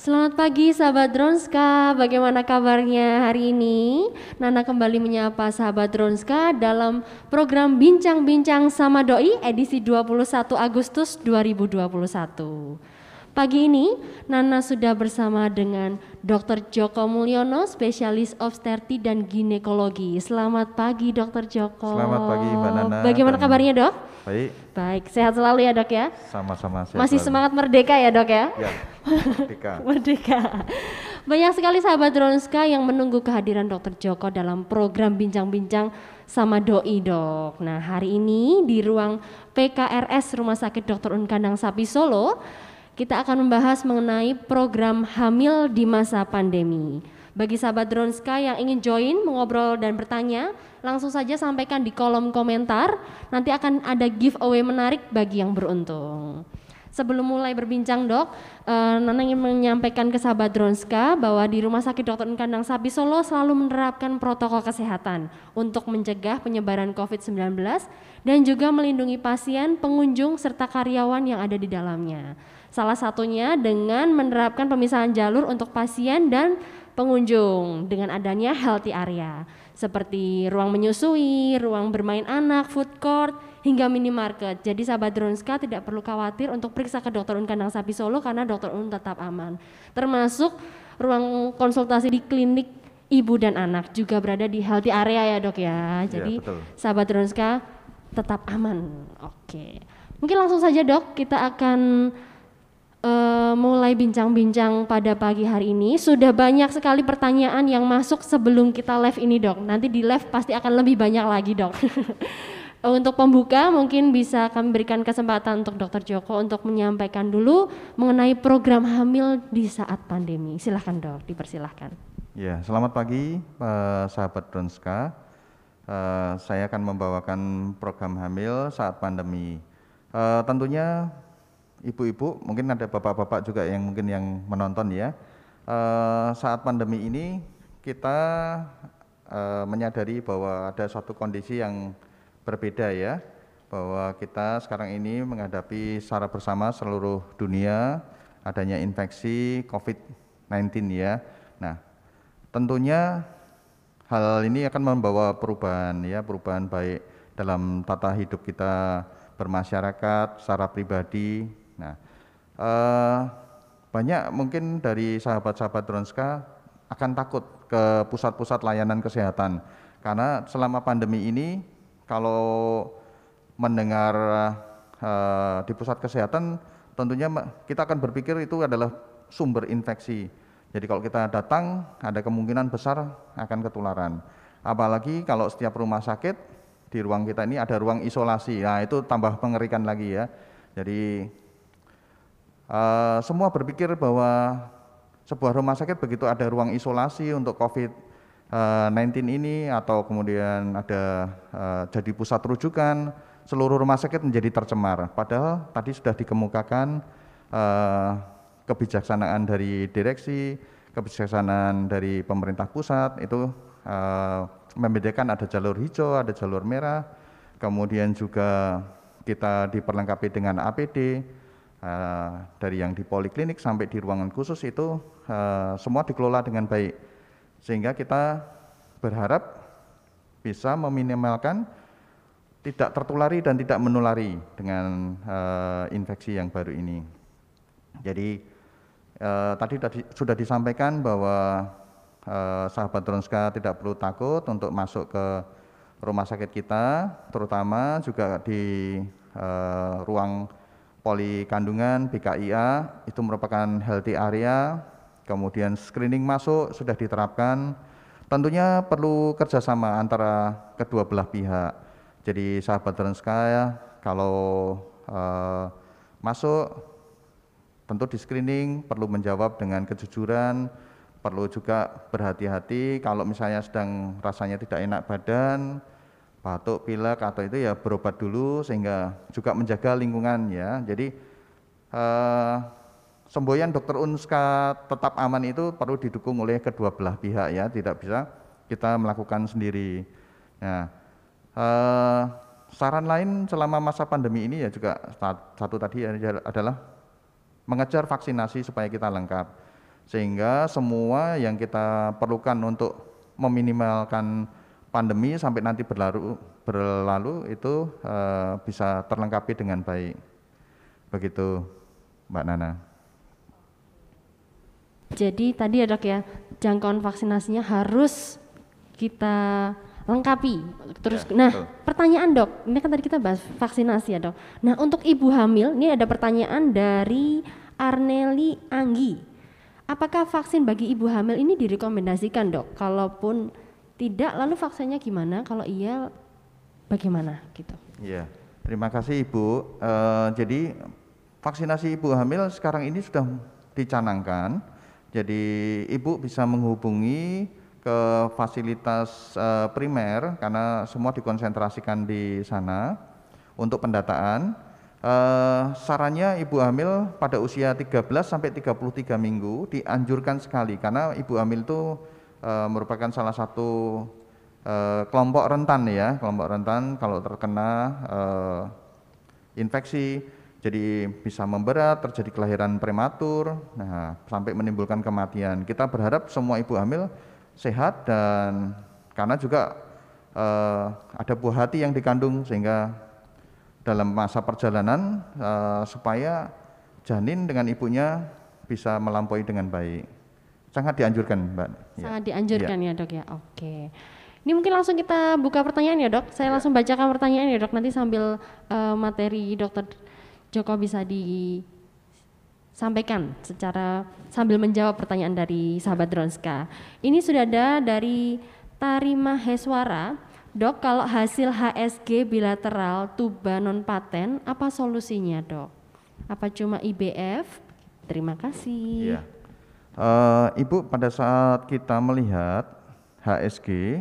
Selamat pagi sahabat Dronska, bagaimana kabarnya hari ini? Nana kembali menyapa sahabat Dronska dalam program Bincang-Bincang sama Doi edisi 21 Agustus 2021. Pagi ini Nana sudah bersama dengan Dr. Joko Mulyono, spesialis obstetri dan ginekologi. Selamat pagi Dr. Joko. Selamat pagi Mbak Nana. Bagaimana kabarnya dok? Baik. Baik, sehat selalu ya dok ya? Sama-sama sehat Masih selalu. semangat merdeka ya dok ya? Ya, merdeka. Merdeka. Banyak sekali sahabat Dronska yang menunggu kehadiran Dr. Joko dalam program bincang-bincang sama doi dok. Nah hari ini di ruang PKRS Rumah Sakit Dr. Unkandang Sapi Solo kita akan membahas mengenai program hamil di masa pandemi. Bagi sahabat Dronska yang ingin join, mengobrol dan bertanya, langsung saja sampaikan di kolom komentar. Nanti akan ada giveaway menarik bagi yang beruntung. Sebelum mulai berbincang dok, eh, Nana ingin menyampaikan ke sahabat Dronska bahwa di Rumah Sakit Dr. Kandang Sapi Solo selalu menerapkan protokol kesehatan untuk mencegah penyebaran COVID-19 dan juga melindungi pasien, pengunjung, serta karyawan yang ada di dalamnya. Salah satunya dengan menerapkan pemisahan jalur untuk pasien dan pengunjung dengan adanya healthy area seperti ruang menyusui, ruang bermain anak, food court, hingga minimarket. Jadi sahabat Dronska tidak perlu khawatir untuk periksa ke dokter Un Kandang Sapi Solo karena dokter Un tetap aman. Termasuk ruang konsultasi di klinik ibu dan anak juga berada di healthy area ya dok ya. Jadi betul. sahabat Dronska tetap aman. Oke. Mungkin langsung saja dok kita akan eh, mulai bincang-bincang pada pagi hari ini. Sudah banyak sekali pertanyaan yang masuk sebelum kita live ini dok. Nanti di live pasti akan lebih banyak lagi dok. Untuk pembuka mungkin bisa kami berikan kesempatan untuk Dokter Joko untuk menyampaikan dulu mengenai program hamil di saat pandemi. Silahkan dok, dipersilahkan. Ya, selamat pagi eh, sahabat Dronska. Eh, saya akan membawakan program hamil saat pandemi. Eh, tentunya ibu-ibu, mungkin ada bapak-bapak juga yang mungkin yang menonton ya. Eh, saat pandemi ini kita eh, menyadari bahwa ada suatu kondisi yang berbeda ya, bahwa kita sekarang ini menghadapi secara bersama seluruh dunia adanya infeksi COVID-19 ya. Nah, tentunya hal ini akan membawa perubahan ya, perubahan baik dalam tata hidup kita bermasyarakat, secara pribadi. Nah, eh, banyak mungkin dari sahabat-sahabat Dronska akan takut ke pusat-pusat layanan kesehatan karena selama pandemi ini kalau mendengar eh, di pusat kesehatan tentunya kita akan berpikir itu adalah sumber infeksi. Jadi kalau kita datang ada kemungkinan besar akan ketularan. Apalagi kalau setiap rumah sakit di ruang kita ini ada ruang isolasi. Nah, itu tambah mengerikan lagi ya. Jadi eh, semua berpikir bahwa sebuah rumah sakit begitu ada ruang isolasi untuk COVID-19 ini atau kemudian ada eh, jadi pusat rujukan, seluruh rumah sakit menjadi tercemar. Padahal tadi sudah dikemukakan eh, kebijaksanaan dari direksi, kebijaksanaan dari pemerintah pusat itu eh, membedakan ada jalur hijau, ada jalur merah, kemudian juga kita diperlengkapi dengan APD eh, dari yang di poliklinik sampai di ruangan khusus itu eh, semua dikelola dengan baik sehingga kita berharap bisa meminimalkan tidak tertulari dan tidak menulari dengan eh, infeksi yang baru ini. Jadi eh, tadi sudah disampaikan bahwa eh, sahabat Dronska tidak perlu takut untuk masuk ke rumah sakit kita, terutama juga di eh, ruang poli kandungan BKIA itu merupakan healthy area, kemudian screening masuk sudah diterapkan. Tentunya perlu kerjasama antara kedua belah pihak. Jadi sahabat Dronska kalau eh, masuk tentu di screening perlu menjawab dengan kejujuran, perlu juga berhati-hati kalau misalnya sedang rasanya tidak enak badan, batuk, pilek atau itu ya berobat dulu sehingga juga menjaga lingkungan ya. Jadi eh, semboyan dokter Unska tetap aman itu perlu didukung oleh kedua belah pihak ya, tidak bisa kita melakukan sendiri. Nah, eh, saran lain selama masa pandemi ini ya juga sat- satu tadi adalah mengejar vaksinasi supaya kita lengkap. Sehingga semua yang kita perlukan untuk meminimalkan pandemi sampai nanti berlalu berlalu itu uh, bisa terlengkapi dengan baik. Begitu, Mbak Nana. Jadi tadi ya dok ya, jangkauan vaksinasinya harus kita lengkapi. Terus, ya, nah betul. pertanyaan dok, ini kan tadi kita bahas vaksinasi ya dok. Nah untuk ibu hamil, ini ada pertanyaan dari Arneli Anggi. Apakah vaksin bagi ibu hamil ini direkomendasikan dok? Kalaupun tidak, lalu vaksinnya gimana? Kalau iya, bagaimana gitu? Iya, terima kasih ibu. Uh, jadi vaksinasi ibu hamil sekarang ini sudah dicanangkan jadi ibu bisa menghubungi ke fasilitas uh, primer karena semua dikonsentrasikan di sana untuk pendataan. Uh, sarannya ibu hamil pada usia 13 sampai 33 minggu dianjurkan sekali karena ibu hamil itu uh, merupakan salah satu uh, kelompok rentan ya, kelompok rentan kalau terkena uh, infeksi jadi bisa memberat, terjadi kelahiran prematur, nah sampai menimbulkan kematian. Kita berharap semua ibu hamil sehat dan karena juga eh, ada buah hati yang dikandung sehingga dalam masa perjalanan eh, supaya janin dengan ibunya bisa melampaui dengan baik. Sangat dianjurkan, Mbak. Ya. Sangat dianjurkan ya, ya dok ya. Oke. Ini mungkin langsung kita buka pertanyaan ya dok. Saya ya. langsung bacakan pertanyaan ya dok. Nanti sambil uh, materi dokter Joko bisa disampaikan secara sambil menjawab pertanyaan dari sahabat Dronska. Ini sudah ada dari Tarima Heswara. Dok, kalau hasil HSG bilateral tuba non paten, apa solusinya dok? Apa cuma IBF? Terima kasih. Ya. Uh, Ibu, pada saat kita melihat HSG,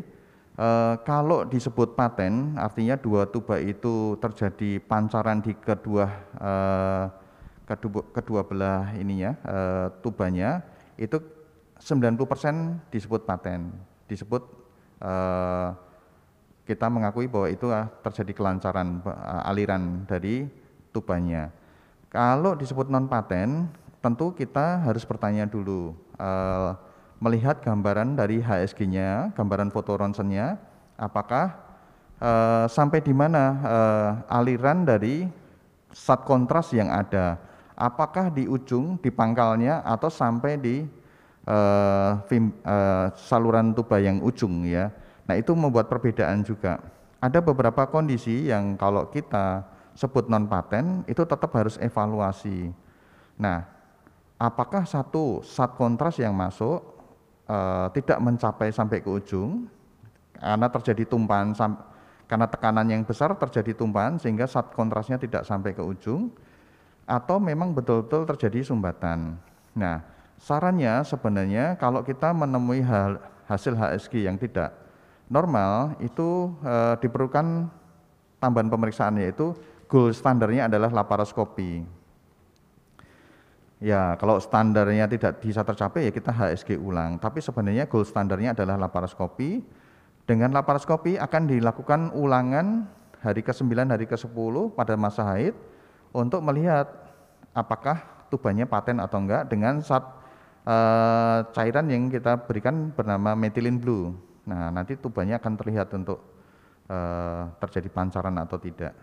Eh, kalau disebut paten, artinya dua tuba itu terjadi pancaran di kedua uh, kedua, kedua belah ininya uh, tubanya itu 90% disebut paten, disebut uh, kita mengakui bahwa itu uh, terjadi kelancaran uh, aliran dari tubanya. Kalau disebut non paten, tentu kita harus bertanya dulu. Uh, melihat gambaran dari HSG-nya, gambaran foto ronsennya, apakah uh, sampai di mana uh, aliran dari sat kontras yang ada, apakah di ujung, di pangkalnya, atau sampai di uh, film, uh, saluran tuba yang ujung ya. Nah itu membuat perbedaan juga. Ada beberapa kondisi yang kalau kita sebut non paten itu tetap harus evaluasi. Nah, apakah satu sat kontras yang masuk uh, tidak mencapai sampai ke ujung karena terjadi tumpahan karena tekanan yang besar terjadi tumpahan sehingga saat kontrasnya tidak sampai ke ujung atau memang betul-betul terjadi sumbatan. Nah, sarannya sebenarnya kalau kita menemui hal, hasil HSG yang tidak normal itu e, diperlukan tambahan pemeriksaan yaitu gold standarnya adalah laparoskopi. Ya, kalau standarnya tidak bisa tercapai ya kita HSG ulang. Tapi sebenarnya gold standarnya adalah laparoskopi. Dengan laparoskopi akan dilakukan ulangan hari ke-9, hari ke-10 pada masa haid untuk melihat apakah tubannya paten atau enggak dengan saat uh, cairan yang kita berikan bernama methylene blue. Nah, nanti tubannya akan terlihat untuk uh, terjadi pancaran atau tidak.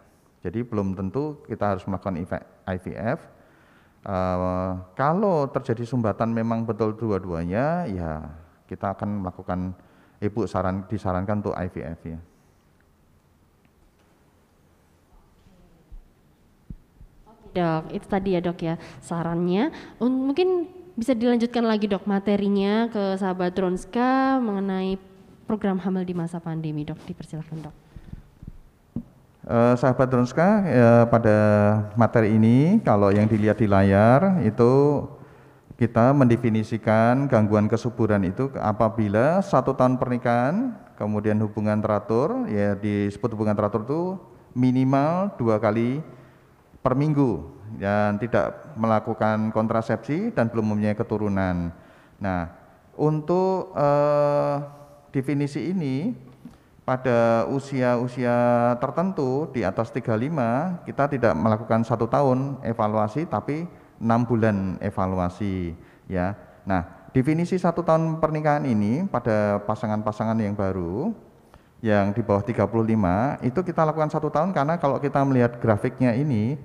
Jadi belum tentu kita harus melakukan IVF, Uh, kalau terjadi sumbatan memang betul dua-duanya, ya kita akan melakukan ibu saran disarankan untuk IVF ya. Dok, itu tadi ya dok ya sarannya. Mungkin bisa dilanjutkan lagi dok materinya ke sahabat Tronska mengenai program hamil di masa pandemi dok. Dipersilakan dok. Uh, sahabat Dronska, ya, pada materi ini kalau yang dilihat di layar itu kita mendefinisikan gangguan kesuburan itu apabila satu tahun pernikahan, kemudian hubungan teratur, ya disebut hubungan teratur itu minimal dua kali per minggu dan tidak melakukan kontrasepsi dan belum mempunyai keturunan. Nah, untuk uh, definisi ini pada usia-usia tertentu di atas 35 kita tidak melakukan satu tahun evaluasi tapi enam bulan evaluasi ya Nah, definisi satu tahun pernikahan ini pada pasangan-pasangan yang baru yang di bawah 35 itu kita lakukan satu tahun karena kalau kita melihat grafiknya ini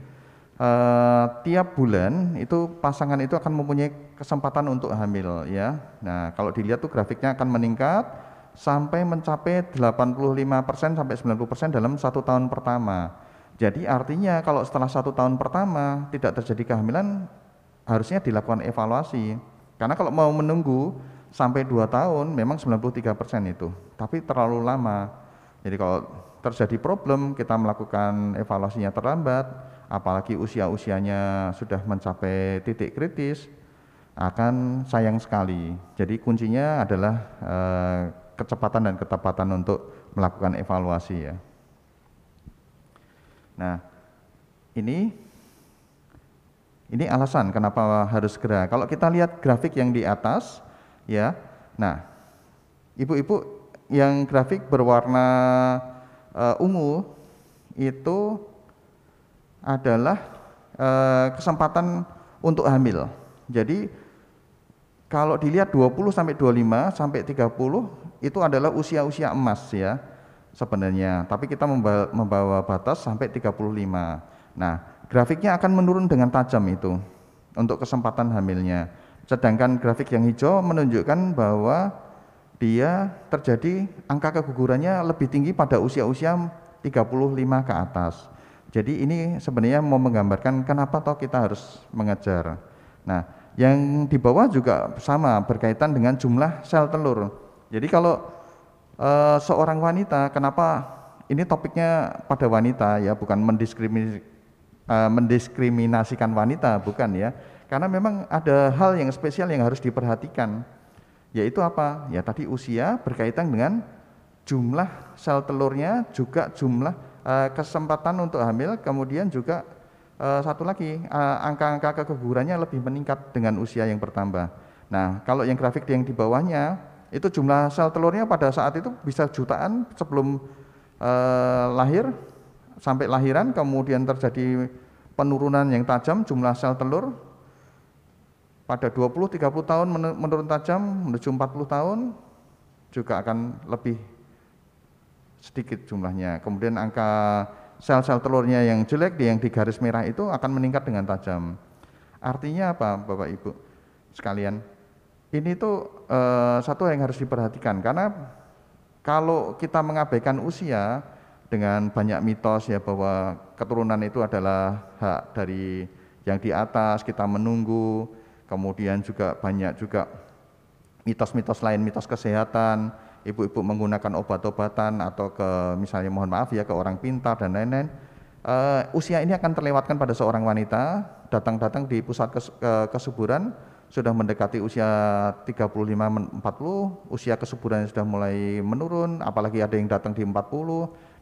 eh, tiap bulan itu pasangan itu akan mempunyai kesempatan untuk hamil ya. Nah, kalau dilihat tuh grafiknya akan meningkat sampai mencapai 85% sampai 90% dalam satu tahun pertama. Jadi artinya kalau setelah satu tahun pertama tidak terjadi kehamilan harusnya dilakukan evaluasi. Karena kalau mau menunggu sampai dua tahun memang 93% itu, tapi terlalu lama. Jadi kalau terjadi problem kita melakukan evaluasinya terlambat, apalagi usia-usianya sudah mencapai titik kritis, akan sayang sekali. Jadi kuncinya adalah eh, kecepatan dan ketepatan untuk melakukan evaluasi ya. Nah, ini ini alasan kenapa harus segera. Kalau kita lihat grafik yang di atas, ya. Nah, ibu-ibu yang grafik berwarna uh, ungu itu adalah uh, kesempatan untuk hamil. Jadi kalau dilihat 20 sampai 25 sampai 30 itu adalah usia-usia emas ya sebenarnya, tapi kita membawa, membawa batas sampai 35. Nah, grafiknya akan menurun dengan tajam itu untuk kesempatan hamilnya. Sedangkan grafik yang hijau menunjukkan bahwa dia terjadi angka kegugurannya lebih tinggi pada usia-usia 35 ke atas. Jadi ini sebenarnya mau menggambarkan kenapa toh kita harus mengejar. Nah, yang di bawah juga sama berkaitan dengan jumlah sel telur. Jadi kalau uh, seorang wanita kenapa ini topiknya pada wanita ya bukan mendiskriminasi uh, mendiskriminasikan wanita bukan ya. Karena memang ada hal yang spesial yang harus diperhatikan yaitu apa? Ya tadi usia berkaitan dengan jumlah sel telurnya juga jumlah uh, kesempatan untuk hamil kemudian juga uh, satu lagi angka-angka kegugurannya lebih meningkat dengan usia yang bertambah. Nah kalau yang grafik yang di bawahnya itu jumlah sel telurnya pada saat itu bisa jutaan sebelum eh, lahir sampai lahiran kemudian terjadi penurunan yang tajam jumlah sel telur pada 20 30 tahun menurun tajam menuju 40 tahun juga akan lebih sedikit jumlahnya. Kemudian angka sel-sel telurnya yang jelek yang di garis merah itu akan meningkat dengan tajam. Artinya apa Bapak Ibu sekalian? Ini tuh eh, satu yang harus diperhatikan. Karena kalau kita mengabaikan usia dengan banyak mitos ya bahwa keturunan itu adalah hak dari yang di atas kita menunggu kemudian juga banyak juga mitos-mitos lain mitos kesehatan ibu-ibu menggunakan obat-obatan atau ke misalnya mohon maaf ya ke orang pintar dan lain-lain uh, usia ini akan terlewatkan pada seorang wanita datang-datang di pusat kes, kesuburan sudah mendekati usia 35 40, usia kesuburannya sudah mulai menurun, apalagi ada yang datang di 40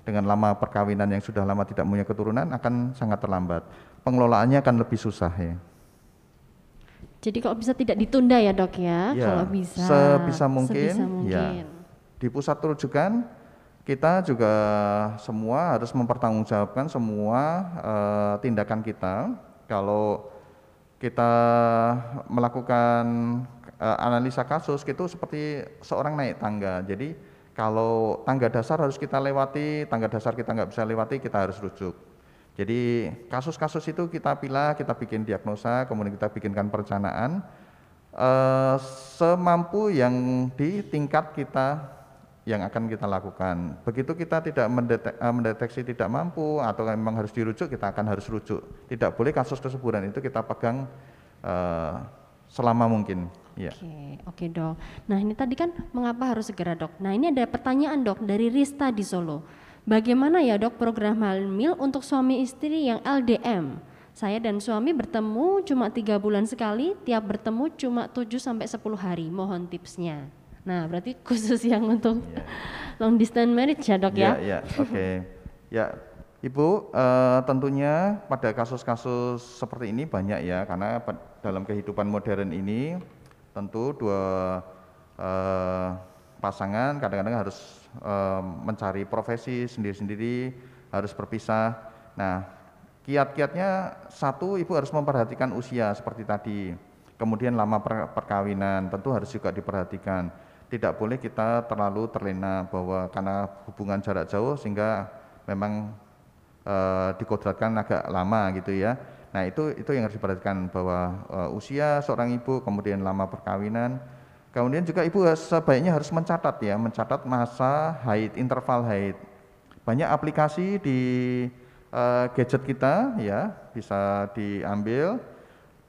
dengan lama perkawinan yang sudah lama tidak punya keturunan akan sangat terlambat. Pengelolaannya akan lebih susah ya. Jadi kalau bisa tidak ditunda ya dok ya, ya kalau bisa. Sebisa mungkin, sebisa mungkin. ya. Di pusat rujukan kita juga semua harus mempertanggungjawabkan semua uh, tindakan kita. Kalau kita melakukan uh, analisa kasus itu seperti seorang naik tangga. Jadi kalau tangga dasar harus kita lewati, tangga dasar kita nggak bisa lewati, kita harus rujuk. Jadi kasus-kasus itu kita pilih, kita bikin diagnosa, kemudian kita bikinkan perencanaan uh, semampu yang di tingkat kita yang akan kita lakukan. Begitu kita tidak mendetek, eh, mendeteksi tidak mampu atau memang harus dirujuk, kita akan harus rujuk. Tidak boleh kasus kesuburan itu kita pegang uh, selama mungkin. Ya. Oke, oke dok. Nah ini tadi kan mengapa harus segera dok? Nah ini ada pertanyaan dok dari Rista di Solo. Bagaimana ya dok program hamil untuk suami istri yang LDM? Saya dan suami bertemu cuma tiga bulan sekali, tiap bertemu cuma 7 sampai 10 hari. Mohon tipsnya. Nah, berarti khusus yang untuk yeah. long distance marriage ya, Dok yeah, ya? Iya, oke. Okay. Ya, Ibu, uh, tentunya pada kasus-kasus seperti ini banyak ya, karena dalam kehidupan modern ini tentu dua uh, pasangan kadang-kadang harus uh, mencari profesi sendiri-sendiri, harus berpisah. Nah, kiat-kiatnya satu, Ibu harus memperhatikan usia seperti tadi kemudian lama per- perkawinan tentu harus juga diperhatikan. Tidak boleh kita terlalu terlena bahwa karena hubungan jarak jauh sehingga memang eh, dikodratkan agak lama gitu ya. Nah itu itu yang harus diperhatikan bahwa eh, usia seorang ibu, kemudian lama perkawinan, kemudian juga ibu sebaiknya harus mencatat ya, mencatat masa haid, interval haid. Banyak aplikasi di eh, gadget kita ya bisa diambil.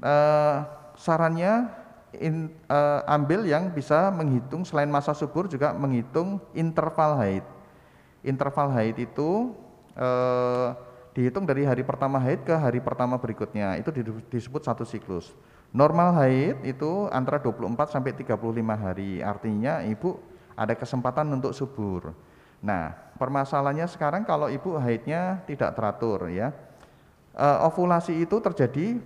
Eh, sarannya in- eh, ambil yang bisa menghitung selain masa subur juga menghitung interval haid. Interval haid itu eh, dihitung dari hari pertama haid ke hari pertama berikutnya. Itu di- disebut satu siklus. Normal haid itu antara 24 sampai 35 hari. Artinya ibu ada kesempatan untuk subur. Nah, permasalahannya sekarang kalau ibu haidnya tidak teratur ya. Eh, ovulasi itu terjadi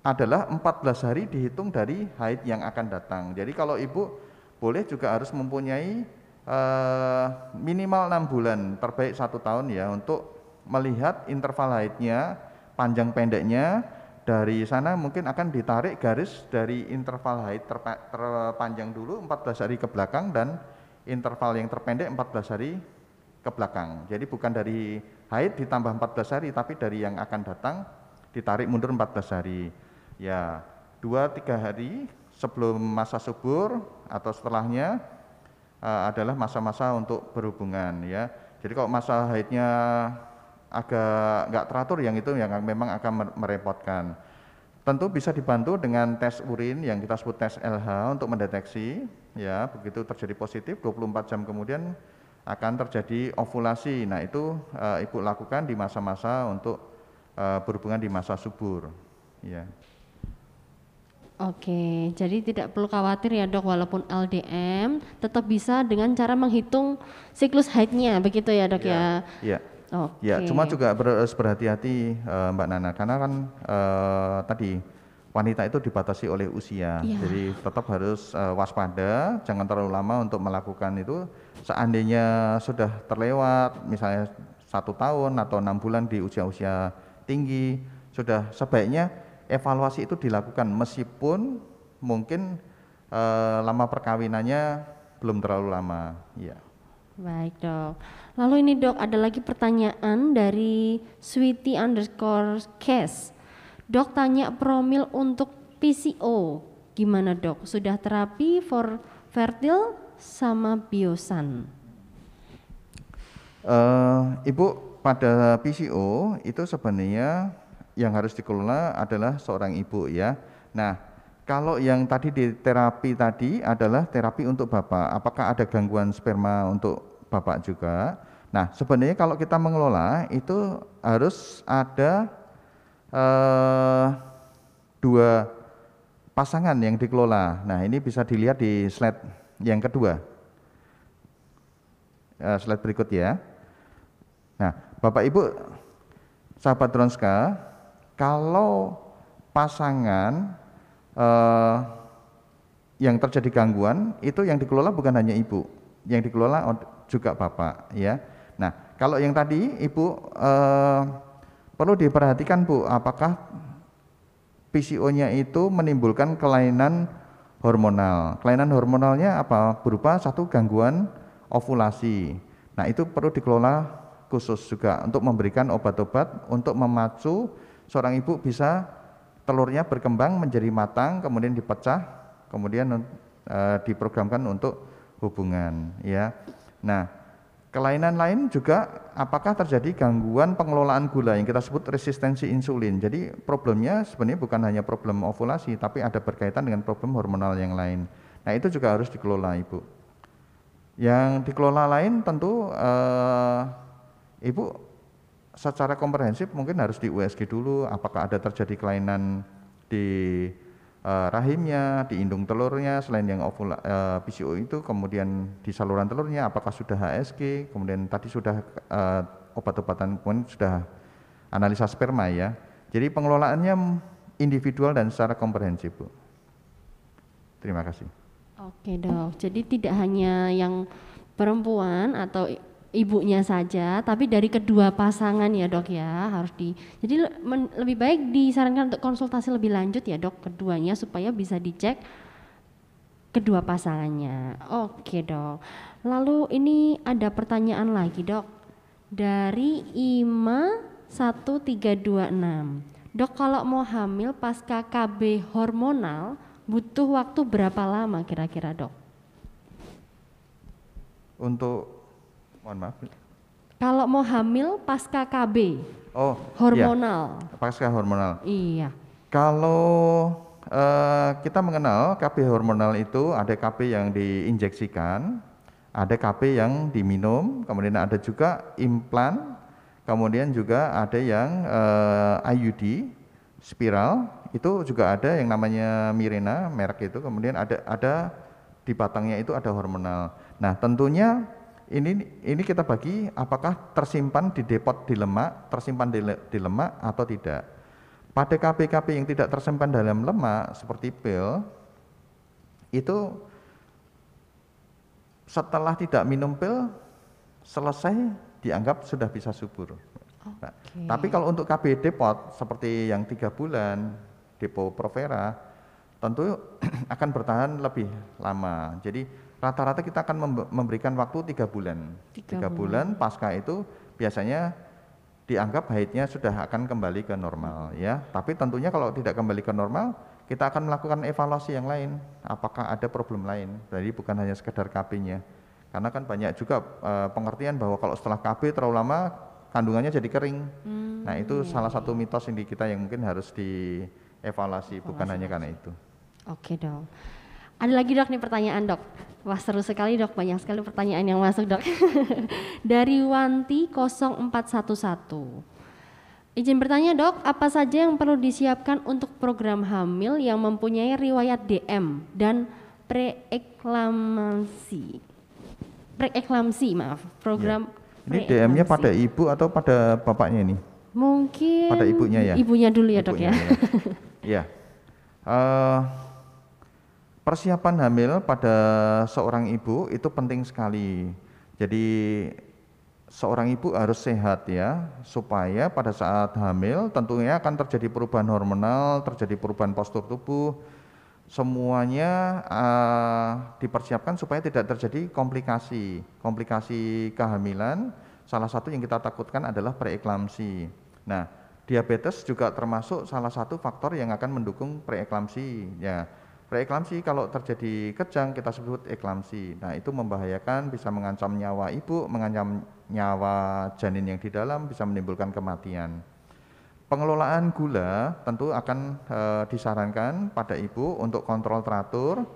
adalah 14 hari dihitung dari haid yang akan datang. Jadi kalau ibu boleh juga harus mempunyai eh, minimal enam bulan, terbaik satu tahun ya untuk melihat interval haidnya, panjang pendeknya. Dari sana mungkin akan ditarik garis dari interval haid terpa- terpanjang dulu 14 hari ke belakang dan interval yang terpendek 14 hari ke belakang. Jadi bukan dari haid ditambah 14 hari tapi dari yang akan datang ditarik mundur 14 hari. Ya, dua tiga hari sebelum masa subur atau setelahnya eh, adalah masa-masa untuk berhubungan ya. Jadi kalau masa haidnya agak nggak teratur yang itu yang memang akan mer- merepotkan. Tentu bisa dibantu dengan tes urin yang kita sebut tes LH untuk mendeteksi ya begitu terjadi positif 24 jam kemudian akan terjadi ovulasi. Nah, itu eh, Ibu lakukan di masa-masa untuk eh, berhubungan di masa subur. Ya. Oke, jadi tidak perlu khawatir ya dok, walaupun LDM tetap bisa dengan cara menghitung siklus haidnya, begitu ya dok ya? Ya. Oke. Ya, cuma juga ber- harus berhati-hati eh, Mbak Nana karena kan eh, tadi wanita itu dibatasi oleh usia. Iya. Jadi tetap harus eh, waspada, jangan terlalu lama untuk melakukan itu. Seandainya sudah terlewat misalnya satu tahun atau enam bulan di usia-usia tinggi, sudah sebaiknya evaluasi itu dilakukan meskipun mungkin eh, lama perkawinannya belum terlalu lama. Ya. Baik dok. Lalu ini dok ada lagi pertanyaan dari Sweetie underscore case. Dok tanya promil untuk PCO gimana dok? Sudah terapi for fertile sama biosan? Eh, Ibu pada PCO itu sebenarnya yang harus dikelola adalah seorang ibu ya. Nah, kalau yang tadi di terapi tadi adalah terapi untuk bapak. Apakah ada gangguan sperma untuk bapak juga? Nah, sebenarnya kalau kita mengelola itu harus ada eh, dua pasangan yang dikelola. Nah, ini bisa dilihat di slide yang kedua. Eh, slide berikut ya. Nah, Bapak Ibu, sahabat Dronska, kalau pasangan eh, yang terjadi gangguan itu yang dikelola bukan hanya ibu, yang dikelola juga bapak, ya. Nah, kalau yang tadi ibu eh, perlu diperhatikan bu, apakah PCO-nya itu menimbulkan kelainan hormonal. Kelainan hormonalnya apa? Berupa satu gangguan ovulasi. Nah, itu perlu dikelola khusus juga untuk memberikan obat-obat untuk memacu seorang ibu bisa telurnya berkembang menjadi matang, kemudian dipecah, kemudian eh, diprogramkan untuk hubungan, ya. Nah, kelainan lain juga apakah terjadi gangguan pengelolaan gula yang kita sebut resistensi insulin. Jadi problemnya sebenarnya bukan hanya problem ovulasi, tapi ada berkaitan dengan problem hormonal yang lain. Nah itu juga harus dikelola ibu. Yang dikelola lain tentu eh, ibu secara komprehensif mungkin harus di USG dulu. Apakah ada terjadi kelainan di eh, rahimnya, di indung telurnya, selain yang ovula, eh, PCO itu, kemudian di saluran telurnya, apakah sudah HSG, kemudian tadi sudah eh, obat-obatan, kemudian sudah analisa sperma ya. Jadi pengelolaannya individual dan secara komprehensif, Bu. Terima kasih. Oke dok, jadi tidak hanya yang perempuan atau ibunya saja, tapi dari kedua pasangan ya dok ya harus di. Jadi men- lebih baik disarankan untuk konsultasi lebih lanjut ya dok keduanya supaya bisa dicek kedua pasangannya. Oke dok. Lalu ini ada pertanyaan lagi dok dari Ima 1326. Dok kalau mau hamil pasca KB hormonal butuh waktu berapa lama kira-kira dok? Untuk mohon maaf. Kalau mau hamil pasca KB Oh, hormonal. iya, pasca hormonal. Iya. Kalau eh, kita mengenal KB hormonal itu ada KB yang diinjeksikan, ada KB yang diminum, kemudian ada juga implan, kemudian juga ada yang eh, IUD, spiral, itu juga ada yang namanya Mirena, merek itu, kemudian ada ada di batangnya itu ada hormonal. Nah, tentunya ini ini kita bagi apakah tersimpan di depot di lemak, tersimpan di, le- di lemak atau tidak. Pada KP-KP yang tidak tersimpan dalam lemak seperti pil itu setelah tidak minum pil selesai dianggap sudah bisa subur. Nah, tapi kalau untuk KB depot seperti yang tiga bulan depo Provera tentu akan bertahan lebih lama. Jadi rata-rata kita akan membe- memberikan waktu tiga bulan. Tiga Tiga bulan pasca itu biasanya dianggap haidnya sudah akan kembali ke normal ya. Tapi tentunya kalau tidak kembali ke normal, kita akan melakukan evaluasi yang lain. Apakah ada problem lain? Jadi bukan hanya sekedar KB-nya. Karena kan banyak juga eh, pengertian bahwa kalau setelah KB terlalu lama kandungannya jadi kering. Hmm, Nah itu salah satu mitos ini kita yang mungkin harus dievaluasi, bukan hanya karena itu. Oke dok. Ada lagi dok nih pertanyaan dok. Wah seru sekali dok, banyak sekali pertanyaan yang masuk dok. Dari Wanti 0411. Izin bertanya dok, apa saja yang perlu disiapkan untuk program hamil yang mempunyai riwayat DM dan preeklamasi? Preeklamsi maaf, program Ini DM-nya pada ibu atau pada bapaknya ini? Mungkin pada ibunya ya? Ibunya dulu ya dok Ibunya, ya. Iya. Eh, persiapan hamil pada seorang ibu itu penting sekali. Jadi seorang ibu harus sehat ya, supaya pada saat hamil tentunya akan terjadi perubahan hormonal, terjadi perubahan postur tubuh, semuanya eh, dipersiapkan supaya tidak terjadi komplikasi. Komplikasi kehamilan, salah satu yang kita takutkan adalah preeklamsi. Nah, diabetes juga termasuk salah satu faktor yang akan mendukung preeklamsi. Ya, preeklamsi kalau terjadi kejang kita sebut eklamsi. Nah, itu membahayakan, bisa mengancam nyawa ibu, mengancam nyawa janin yang di dalam, bisa menimbulkan kematian. Pengelolaan gula tentu akan eh, disarankan pada ibu untuk kontrol teratur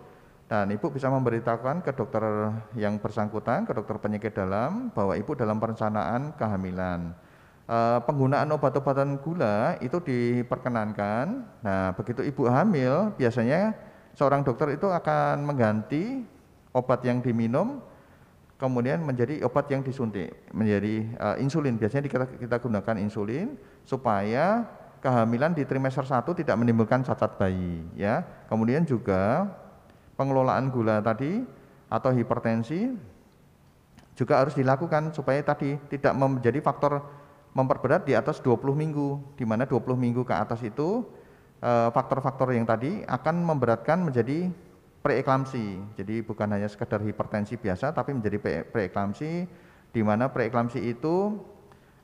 dan ibu bisa memberitahukan ke dokter yang bersangkutan, ke dokter penyakit dalam bahwa ibu dalam perencanaan kehamilan. Eh, penggunaan obat-obatan gula itu diperkenankan. Nah, begitu ibu hamil, biasanya seorang dokter itu akan mengganti obat yang diminum kemudian menjadi obat yang disuntik menjadi eh, insulin. Biasanya kita, kita gunakan insulin supaya kehamilan di trimester 1 tidak menimbulkan cacat bayi ya. Kemudian juga pengelolaan gula tadi atau hipertensi juga harus dilakukan supaya tadi tidak menjadi faktor memperberat di atas 20 minggu di mana 20 minggu ke atas itu faktor-faktor yang tadi akan memberatkan menjadi preeklamsi. Jadi bukan hanya sekedar hipertensi biasa tapi menjadi pre- preeklamsi di mana preeklamsi itu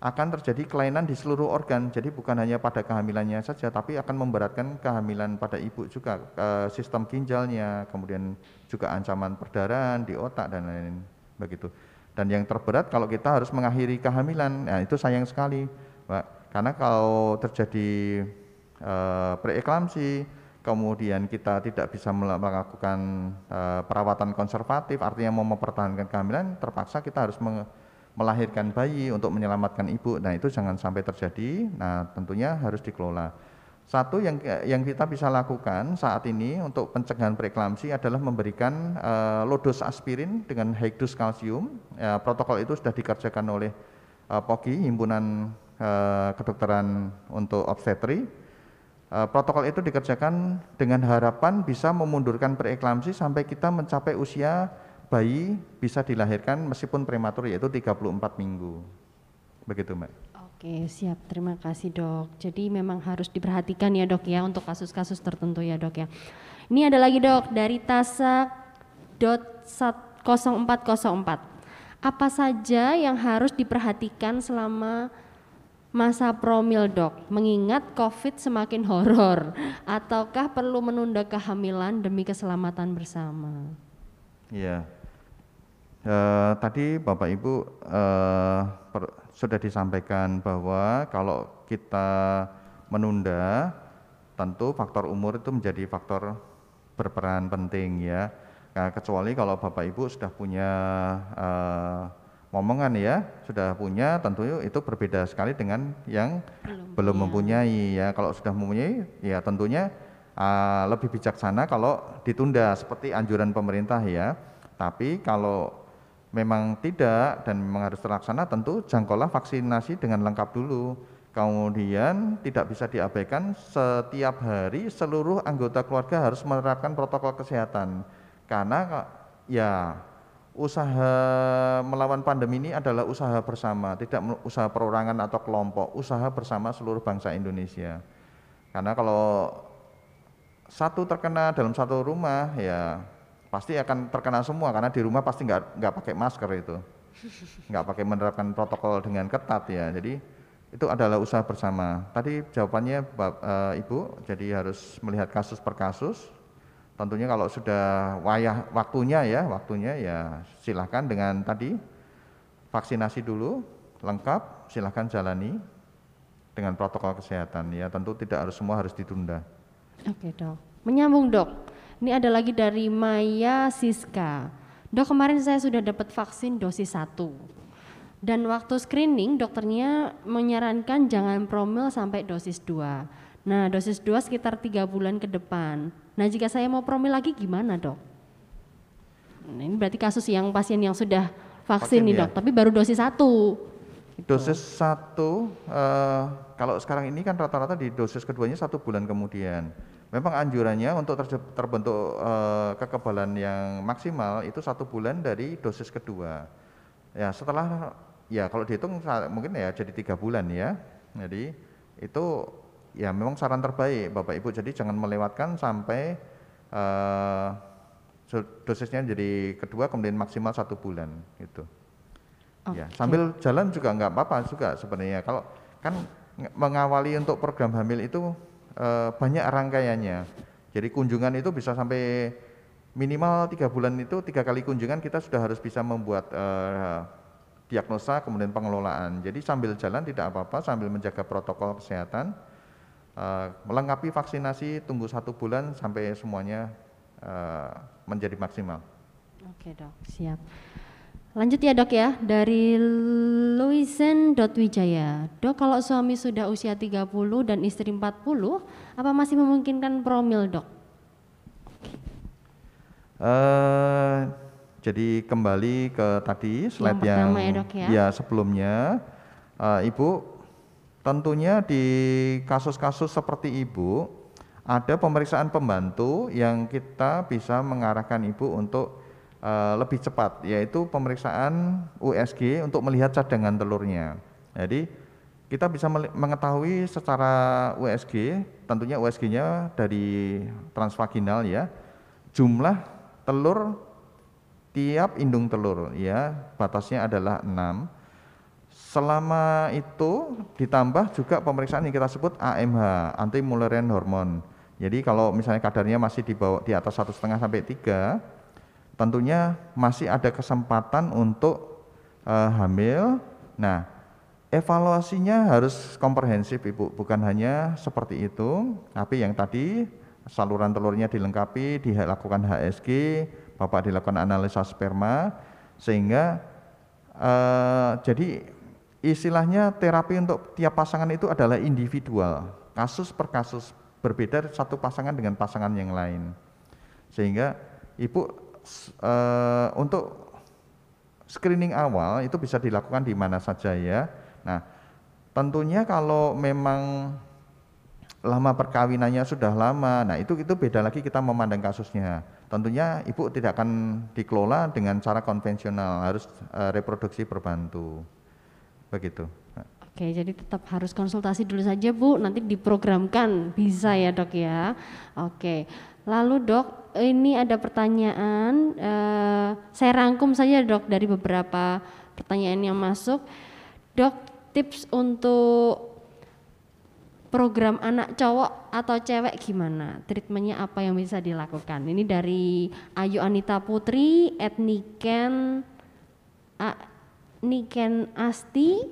akan terjadi kelainan di seluruh organ. Jadi bukan hanya pada kehamilannya saja tapi akan memberatkan kehamilan pada ibu juga eh, sistem ginjalnya, kemudian juga ancaman perdarahan di otak dan lain-lain begitu. Dan yang terberat kalau kita harus mengakhiri kehamilan, nah itu sayang sekali, Pak. Karena kalau terjadi eh, preeklamsi, kemudian kita tidak bisa mela- melakukan eh, perawatan konservatif, artinya mau mempertahankan kehamilan, terpaksa kita harus melahirkan bayi untuk menyelamatkan ibu. Nah itu jangan sampai terjadi. Nah tentunya harus dikelola. Satu yang yang kita bisa lakukan saat ini untuk pencegahan preeklamsi adalah memberikan low dose aspirin dengan high dose kalsium. Ya, protokol itu sudah dikerjakan oleh eh, POGI, Himpunan eh, Kedokteran untuk Obstetri. Eh, protokol itu dikerjakan dengan harapan bisa memundurkan preeklamsi sampai kita mencapai usia bayi bisa dilahirkan meskipun prematur yaitu 34 minggu. Begitu, Mbak. Oke, siap. Terima kasih, Dok. Jadi memang harus diperhatikan ya, Dok ya untuk kasus-kasus tertentu ya, Dok ya. Ini ada lagi, Dok, dari tasak.0404. Apa saja yang harus diperhatikan selama masa promil dok, mengingat COVID semakin horor, ataukah perlu menunda kehamilan demi keselamatan bersama? Iya, e, tadi Bapak Ibu e, per, sudah disampaikan bahwa kalau kita menunda, tentu faktor umur itu menjadi faktor berperan penting ya. Nah, kecuali kalau Bapak Ibu sudah punya e, momongan ya sudah punya tentu itu berbeda sekali dengan yang belum, belum mempunyai ya. Kalau sudah mempunyai ya tentunya uh, lebih bijaksana kalau ditunda seperti anjuran pemerintah ya. Tapi kalau memang tidak dan memang harus terlaksana tentu jangkaulah vaksinasi dengan lengkap dulu. Kemudian tidak bisa diabaikan setiap hari seluruh anggota keluarga harus menerapkan protokol kesehatan. Karena ya usaha melawan pandemi ini adalah usaha bersama, tidak usaha perorangan atau kelompok, usaha bersama seluruh bangsa Indonesia. Karena kalau satu terkena dalam satu rumah, ya pasti akan terkena semua karena di rumah pasti nggak nggak pakai masker itu, nggak pakai menerapkan protokol dengan ketat ya. Jadi itu adalah usaha bersama. Tadi jawabannya Bapak, e, Ibu, jadi harus melihat kasus per kasus, tentunya kalau sudah wayah waktunya ya waktunya ya silahkan dengan tadi vaksinasi dulu lengkap silahkan jalani dengan protokol kesehatan ya. Tentu tidak harus semua harus ditunda. Oke dok. Menyambung dok. Ini ada lagi dari Maya Siska. Dok kemarin saya sudah dapat vaksin dosis satu. Dan waktu screening dokternya menyarankan jangan promil sampai dosis 2 nah dosis 2 sekitar tiga bulan ke depan Nah jika saya mau promil lagi gimana dok? Nah, ini berarti kasus yang pasien yang sudah vaksin, vaksin nih ya? dok, tapi baru dosis satu. Gitu. Dosis satu, uh, kalau sekarang ini kan rata-rata di dosis keduanya satu bulan kemudian. Memang anjurannya untuk terbentuk uh, kekebalan yang maksimal itu satu bulan dari dosis kedua. Ya setelah ya kalau dihitung mungkin ya jadi tiga bulan ya. Jadi itu ya memang saran terbaik Bapak Ibu. Jadi jangan melewatkan sampai uh, dosisnya jadi kedua kemudian maksimal satu bulan gitu. Okay. Ya sambil jalan juga nggak apa-apa juga sebenarnya. Kalau kan mengawali untuk program hamil itu uh, banyak rangkaiannya. Jadi kunjungan itu bisa sampai minimal tiga bulan itu tiga kali kunjungan kita sudah harus bisa membuat uh, diagnosa kemudian pengelolaan. Jadi sambil jalan tidak apa-apa sambil menjaga protokol kesehatan uh, melengkapi vaksinasi tunggu satu bulan sampai semuanya uh, menjadi maksimal. Oke dok, siap. Lanjut ya dok ya, dari Wijaya. Dok kalau suami sudah usia 30 dan istri 40, apa masih memungkinkan promil dok? Uh, jadi kembali ke tadi slide yang, yang ya, dok, ya. ya sebelumnya, uh, Ibu Tentunya di kasus-kasus seperti ibu ada pemeriksaan pembantu yang kita bisa mengarahkan ibu untuk uh, lebih cepat yaitu pemeriksaan USG untuk melihat cadangan telurnya. Jadi kita bisa mengetahui secara USG, tentunya USG-nya dari transvaginal ya, jumlah telur tiap indung telur ya, batasnya adalah 6 Selama itu ditambah juga pemeriksaan yang kita sebut AMH, anti Mullerian hormon. Jadi kalau misalnya kadarnya masih di bawah di atas satu setengah sampai tiga, tentunya masih ada kesempatan untuk uh, hamil. Nah, evaluasinya harus komprehensif ibu, bukan hanya seperti itu, tapi yang tadi saluran telurnya dilengkapi, dilakukan HSG, bapak dilakukan analisa sperma, sehingga uh, jadi istilahnya terapi untuk tiap pasangan itu adalah individual, kasus per kasus berbeda satu pasangan dengan pasangan yang lain. Sehingga ibu e, untuk screening awal itu bisa dilakukan di mana saja ya. Nah, tentunya kalau memang lama perkawinannya sudah lama, nah itu itu beda lagi kita memandang kasusnya. tentunya ibu tidak akan dikelola dengan cara konvensional, harus uh, reproduksi berbantu. Begitu. Oke, jadi tetap harus konsultasi dulu saja Bu, nanti diprogramkan bisa ya dok ya. Oke, lalu dok ini ada pertanyaan, uh, saya rangkum saja dok dari beberapa pertanyaan yang masuk. Dok, tips untuk program anak cowok atau cewek gimana? Treatmentnya apa yang bisa dilakukan? Ini dari Ayu Anita Putri, Etniken, Niken Asti,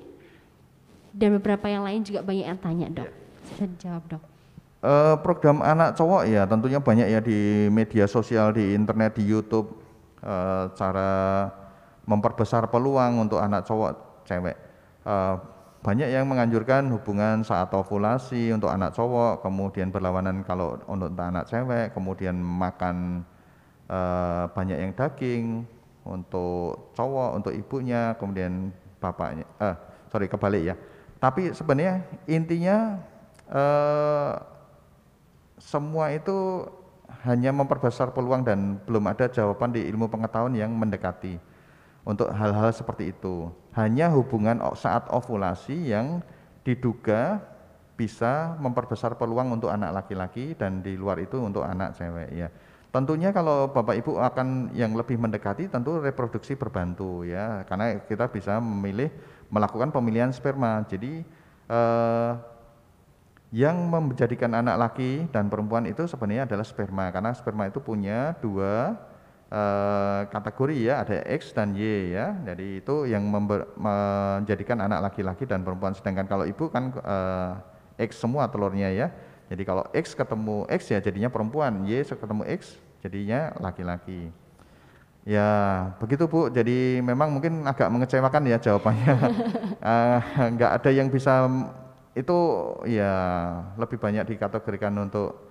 dan beberapa yang lain juga banyak yang tanya dok. Bisa dijawab dok. Uh, program anak cowok ya tentunya banyak ya di media sosial, di internet, di YouTube, uh, cara memperbesar peluang untuk anak cowok, cewek. Uh, banyak yang menganjurkan hubungan saat ovulasi untuk anak cowok, kemudian berlawanan kalau untuk anak cewek, kemudian makan uh, banyak yang daging untuk cowok, untuk ibunya, kemudian bapaknya, uh, sorry kebalik ya. Tapi sebenarnya intinya uh, semua itu hanya memperbesar peluang dan belum ada jawaban di ilmu pengetahuan yang mendekati untuk hal-hal seperti itu hanya hubungan saat ovulasi yang diduga bisa memperbesar peluang untuk anak laki-laki dan di luar itu untuk anak cewek ya. Tentunya kalau Bapak Ibu akan yang lebih mendekati tentu reproduksi berbantu ya. Karena kita bisa memilih melakukan pemilihan sperma. Jadi eh, yang menjadikan anak laki dan perempuan itu sebenarnya adalah sperma. Karena sperma itu punya dua uh, kategori ya. Ada X dan Y ya. Jadi itu yang menjadikan anak laki-laki dan perempuan. Sedangkan kalau ibu kan uh, X semua telurnya ya jadi kalau X ketemu X ya jadinya perempuan Y ketemu X jadinya laki-laki. Ya begitu bu. Jadi memang mungkin agak mengecewakan ya jawabannya. Uh, nggak ada yang bisa itu ya lebih banyak dikategorikan untuk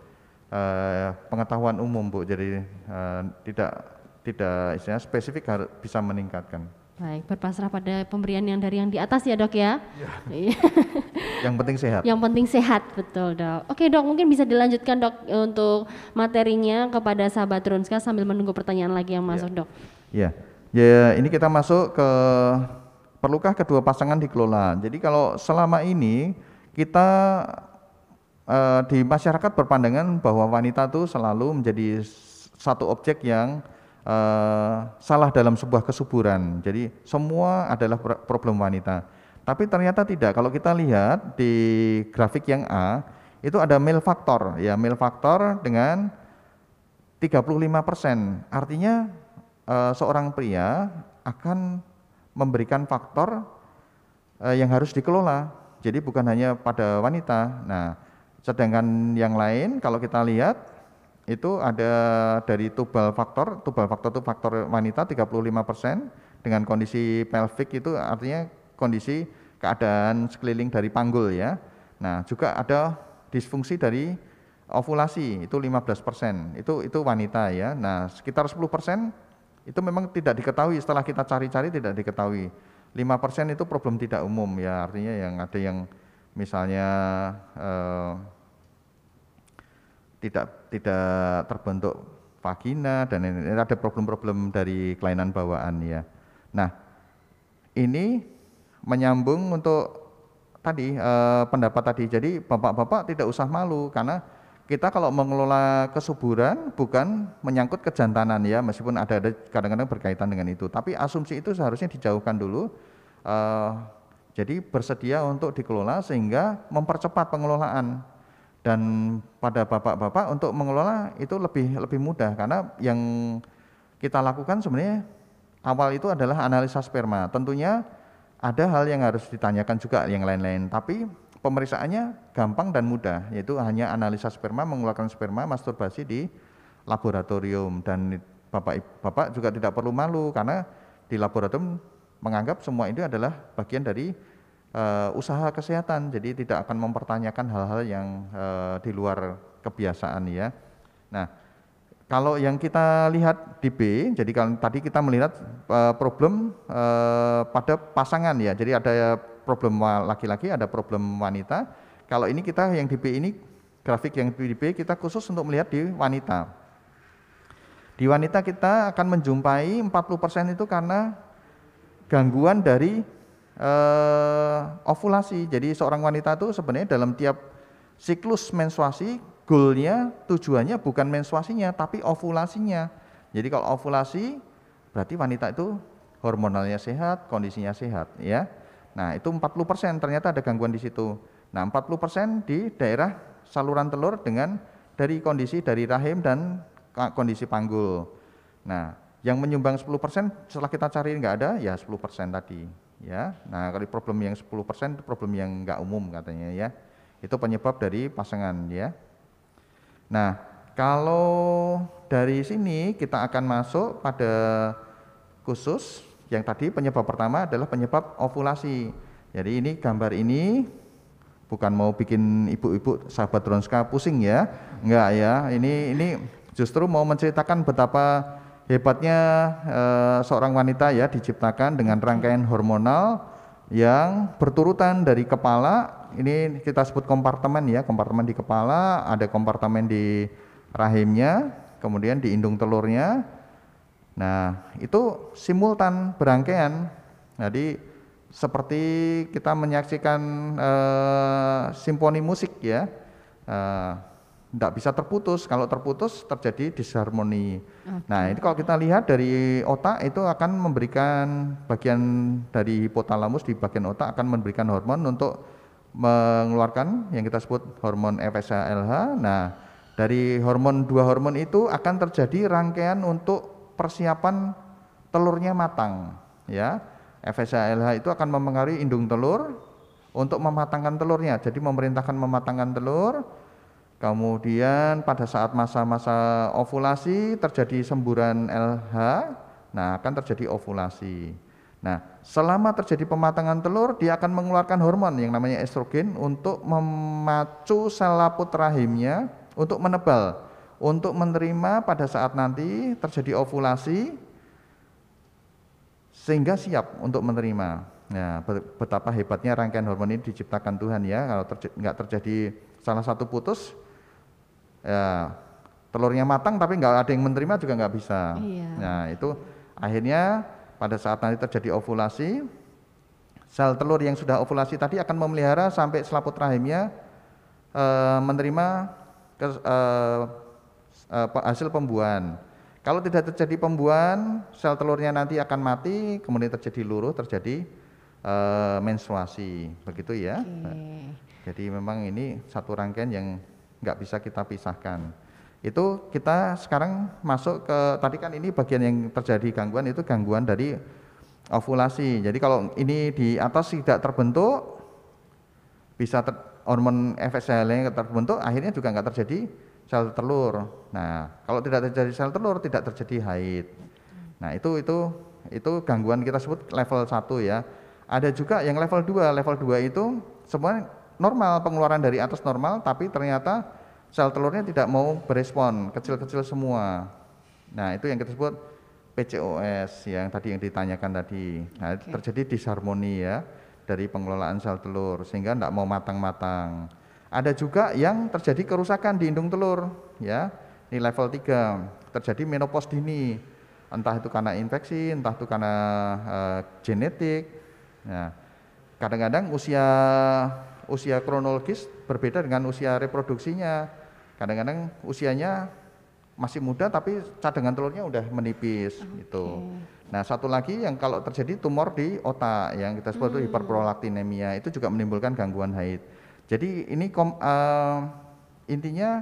uh, pengetahuan umum Bu, jadi uh, tidak tidak istilahnya spesifik harus bisa meningkatkan. Baik, berpasrah pada pemberian yang dari yang di atas ya dok ya. ya. yang penting sehat. Yang penting sehat, betul dok. Oke dok, mungkin bisa dilanjutkan dok untuk materinya kepada sahabat Runska sambil menunggu pertanyaan lagi yang masuk ya. dok. Ya, ya ini kita masuk ke perlukah kedua pasangan dikelola. Jadi kalau selama ini kita uh, di masyarakat berpandangan bahwa wanita itu selalu menjadi satu objek yang uh, salah dalam sebuah kesuburan. Jadi semua adalah problem wanita. Tapi ternyata tidak. Kalau kita lihat di grafik yang A, itu ada male faktor. Ya, male faktor dengan 35%. Artinya uh, seorang pria akan memberikan faktor uh, yang harus dikelola. Jadi bukan hanya pada wanita. Nah, Sedangkan yang lain kalau kita lihat itu ada dari tubal faktor, tubal faktor itu faktor wanita 35% dengan kondisi pelvic itu artinya kondisi keadaan sekeliling dari panggul ya. Nah, juga ada disfungsi dari ovulasi itu 15%. Itu itu wanita ya. Nah, sekitar 10% itu memang tidak diketahui setelah kita cari-cari tidak diketahui. 5% itu problem tidak umum ya, artinya yang ada yang misalnya eh, tidak tidak terbentuk vagina dan ini ada problem-problem dari kelainan bawaan ya. Nah, ini menyambung untuk tadi eh, pendapat tadi. Jadi bapak-bapak tidak usah malu karena kita kalau mengelola kesuburan bukan menyangkut kejantanan ya, meskipun ada ada kadang-kadang berkaitan dengan itu. Tapi asumsi itu seharusnya dijauhkan dulu. Eh, jadi bersedia untuk dikelola sehingga mempercepat pengelolaan dan pada bapak-bapak untuk mengelola itu lebih lebih mudah. Karena yang kita lakukan sebenarnya awal itu adalah analisa sperma. Tentunya ada hal yang harus ditanyakan juga yang lain-lain, tapi pemeriksaannya gampang dan mudah, yaitu hanya analisa sperma, mengeluarkan sperma, masturbasi di laboratorium. Dan bapak-bapak juga tidak perlu malu karena di laboratorium menganggap semua ini adalah bagian dari uh, usaha kesehatan, jadi tidak akan mempertanyakan hal-hal yang uh, di luar kebiasaan ya. Nah, kalau yang kita lihat di B, jadi kalau tadi kita melihat uh, problem uh, pada pasangan ya, jadi ada problem laki-laki, ada problem wanita. Kalau ini kita yang di B ini grafik yang di B kita khusus untuk melihat di wanita. Di wanita kita akan menjumpai 40% itu karena gangguan dari eh, ovulasi. Jadi seorang wanita itu sebenarnya dalam tiap siklus menstruasi goalnya tujuannya bukan menstruasinya tapi ovulasinya. Jadi kalau ovulasi berarti wanita itu hormonalnya sehat, kondisinya sehat ya. Nah, itu 40% ternyata ada gangguan di situ. Nah, 40% di daerah saluran telur dengan dari kondisi dari rahim dan kondisi panggul. Nah, yang menyumbang 10% setelah kita cari nggak ada, ya 10% tadi. Ya, nah kalau problem yang 10% itu problem yang nggak umum katanya ya. Itu penyebab dari pasangan ya. Nah, kalau dari sini kita akan masuk pada khusus yang tadi penyebab pertama adalah penyebab ovulasi. Jadi ini gambar ini bukan mau bikin ibu-ibu sahabat Ronska pusing ya, enggak ya. Ini ini justru mau menceritakan betapa hebatnya e, seorang wanita ya diciptakan dengan rangkaian hormonal yang berturutan dari kepala. Ini kita sebut kompartemen ya kompartemen di kepala ada kompartemen di rahimnya kemudian di indung telurnya. Nah itu simultan berangkaian. Jadi seperti kita menyaksikan e, simfoni musik ya. E, tidak bisa terputus. Kalau terputus terjadi disharmoni. Okay. Nah, ini kalau kita lihat dari otak itu akan memberikan bagian dari hipotalamus di bagian otak akan memberikan hormon untuk mengeluarkan yang kita sebut hormon FSH-LH. Nah, dari hormon dua hormon itu akan terjadi rangkaian untuk persiapan telurnya matang, ya. FSH-LH itu akan mempengaruhi indung telur untuk mematangkan telurnya. Jadi memerintahkan mematangkan telur Kemudian pada saat masa-masa ovulasi terjadi semburan LH, nah akan terjadi ovulasi. Nah, selama terjadi pematangan telur, dia akan mengeluarkan hormon yang namanya estrogen untuk memacu sel laput rahimnya untuk menebal, untuk menerima pada saat nanti terjadi ovulasi sehingga siap untuk menerima. Nah, betapa hebatnya rangkaian hormon ini diciptakan Tuhan ya. Kalau terj nggak terjadi salah satu putus, ya telurnya matang tapi nggak ada yang menerima juga nggak bisa. Iya. Nah itu akhirnya pada saat nanti terjadi ovulasi, sel telur yang sudah ovulasi tadi akan memelihara sampai selaput rahimnya e, menerima ke, e, e, hasil pembuahan. Kalau tidak terjadi pembuahan, sel telurnya nanti akan mati, kemudian terjadi luruh, terjadi e, menstruasi, begitu ya. Okay. Jadi memang ini satu rangkaian yang nggak bisa kita pisahkan. Itu kita sekarang masuk ke tadi kan ini bagian yang terjadi gangguan itu gangguan dari ovulasi. Jadi kalau ini di atas tidak terbentuk bisa ter, hormon FSH yang terbentuk akhirnya juga nggak terjadi sel telur. Nah, kalau tidak terjadi sel telur tidak terjadi haid. Nah, itu itu itu gangguan kita sebut level 1 ya. Ada juga yang level 2. Level 2 itu semua normal pengeluaran dari atas normal tapi ternyata sel telurnya tidak mau berespon kecil-kecil semua. Nah itu yang kita sebut PCOS yang tadi yang ditanyakan tadi. Nah okay. terjadi disharmoni ya dari pengelolaan sel telur sehingga tidak mau matang-matang. Ada juga yang terjadi kerusakan di indung telur ya. Ini level 3 terjadi menopause dini. Entah itu karena infeksi entah itu karena uh, genetik. Nah kadang-kadang usia usia kronologis berbeda dengan usia reproduksinya. Kadang-kadang usianya masih muda tapi cadangan telurnya udah menipis okay. gitu. Nah, satu lagi yang kalau terjadi tumor di otak yang kita sebut hmm. hiperprolaktinemia itu juga menimbulkan gangguan haid. Jadi ini kom, uh, intinya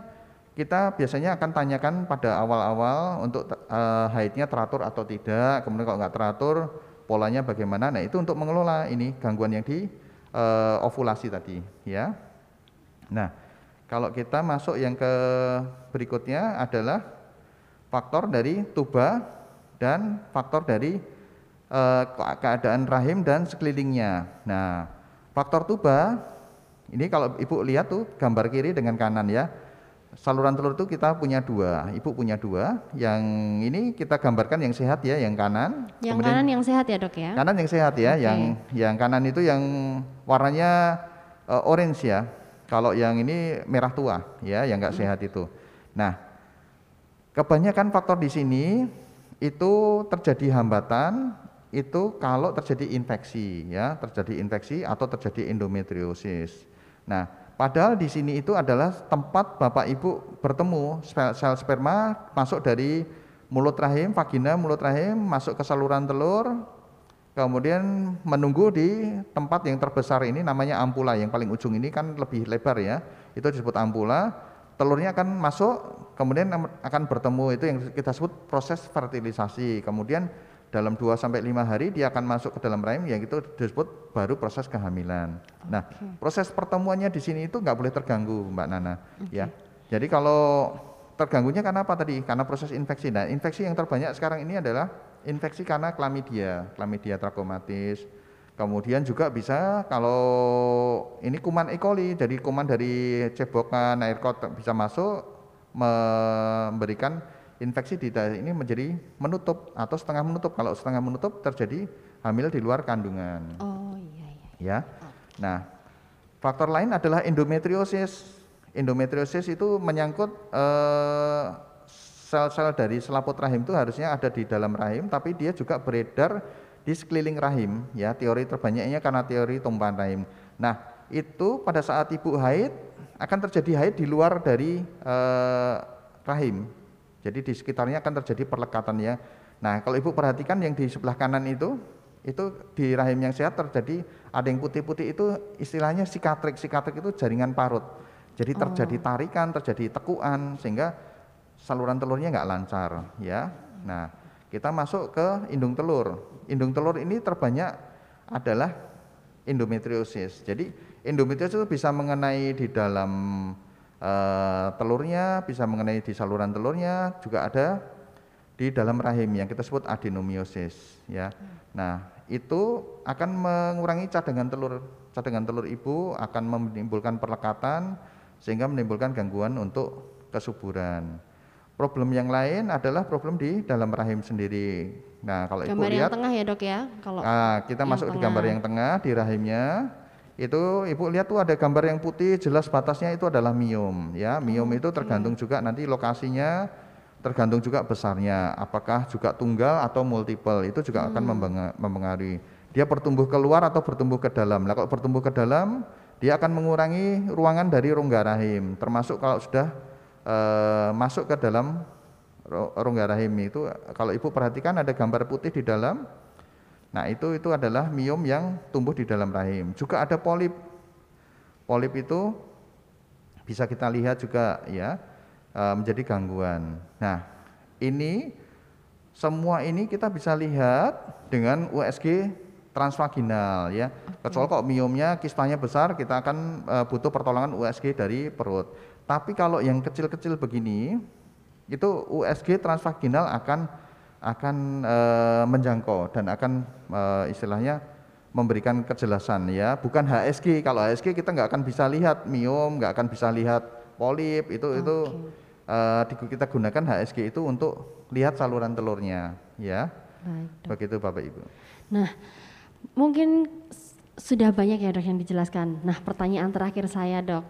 kita biasanya akan tanyakan pada awal-awal untuk uh, haidnya teratur atau tidak, kemudian kalau nggak teratur polanya bagaimana. Nah, itu untuk mengelola ini gangguan yang di uh, ovulasi tadi ya. Nah, kalau kita masuk yang ke berikutnya adalah faktor dari tuba dan faktor dari uh, keadaan rahim dan sekelilingnya. Nah, faktor tuba ini kalau Ibu lihat tuh gambar kiri dengan kanan ya saluran telur itu kita punya dua, ibu punya dua. Yang ini kita gambarkan yang sehat ya, yang kanan. Yang kanan yang sehat ya dok ya? Kanan yang sehat ya, okay. yang yang kanan itu yang warnanya uh, orange ya. Kalau yang ini merah tua ya, yang nggak hmm. sehat itu. Nah, Kebanyakan faktor di sini itu terjadi hambatan itu kalau terjadi infeksi ya, terjadi infeksi atau terjadi endometriosis. Nah, padahal di sini itu adalah tempat Bapak Ibu bertemu. Sel, sperma masuk dari mulut rahim, vagina, mulut rahim masuk ke saluran telur, kemudian menunggu di tempat yang terbesar ini namanya ampula. Yang paling ujung ini kan lebih lebar ya, itu disebut ampula. Telurnya akan masuk kemudian akan bertemu. Itu yang kita sebut proses fertilisasi. Kemudian dalam 2 sampai 5 hari dia akan masuk ke dalam rahim yang itu disebut baru proses kehamilan. Okay. Nah, proses pertemuannya di sini itu nggak boleh terganggu, Mbak Nana, okay. ya. Jadi kalau terganggunya karena apa tadi? Karena proses infeksi. Nah, infeksi yang terbanyak sekarang ini adalah infeksi karena klamidia, klamidia trachomatis, Kemudian juga bisa kalau ini kuman E. coli, jadi kuman dari cebokan air kot bisa masuk memberikan infeksi di daerah ini menjadi menutup atau setengah menutup. Kalau setengah menutup terjadi hamil di luar kandungan. Oh iya iya. Ya. Nah, faktor lain adalah endometriosis. Endometriosis itu menyangkut eh, sel-sel dari selaput rahim itu harusnya ada di dalam rahim, tapi dia juga beredar di sekeliling rahim ya teori terbanyaknya karena teori tumpahan rahim. Nah, itu pada saat ibu haid akan terjadi haid di luar dari eh, rahim. Jadi di sekitarnya akan terjadi perlekatan ya. Nah, kalau ibu perhatikan yang di sebelah kanan itu itu di rahim yang sehat terjadi ada yang putih-putih itu istilahnya sikatrik. Sikatrik itu jaringan parut. Jadi terjadi oh. tarikan, terjadi tekuan sehingga saluran telurnya nggak lancar ya. Nah, kita masuk ke indung telur indung telur ini terbanyak adalah endometriosis. Jadi endometriosis itu bisa mengenai di dalam uh, telurnya, bisa mengenai di saluran telurnya, juga ada di dalam rahim yang kita sebut adenomiosis ya. Nah, itu akan mengurangi cadangan telur cadangan telur ibu akan menimbulkan perlekatan sehingga menimbulkan gangguan untuk kesuburan. Problem yang lain adalah problem di dalam rahim sendiri. Nah, kalau gambar ibu lihat, yang tengah ya dok ya. Kalau nah, kita masuk tengah. di gambar yang tengah di rahimnya, itu ibu lihat tuh ada gambar yang putih, jelas batasnya itu adalah miom. Ya, miom itu tergantung juga nanti lokasinya, tergantung juga besarnya. Apakah juga tunggal atau multiple itu juga hmm. akan mempengaruhi. Dia bertumbuh keluar atau bertumbuh ke dalam. Nah, kalau bertumbuh ke dalam, dia akan mengurangi ruangan dari rongga rahim, termasuk kalau sudah uh, masuk ke dalam rongga rahim itu kalau ibu perhatikan ada gambar putih di dalam nah itu itu adalah miom yang tumbuh di dalam rahim juga ada polip polip itu bisa kita lihat juga ya uh, menjadi gangguan nah ini semua ini kita bisa lihat dengan USG transvaginal ya. Kecuali kok miomnya kistanya besar, kita akan uh, butuh pertolongan USG dari perut. Tapi kalau yang kecil-kecil begini, itu USG transvaginal akan akan e, menjangkau dan akan e, istilahnya memberikan kejelasan ya, bukan HSG. Kalau HSG kita nggak akan bisa lihat miom, nggak akan bisa lihat polip itu okay. itu e, kita gunakan HSG itu untuk lihat saluran telurnya ya. Baik, Begitu Bapak Ibu. Nah, mungkin sudah banyak ya dok yang dijelaskan. Nah, pertanyaan terakhir saya dok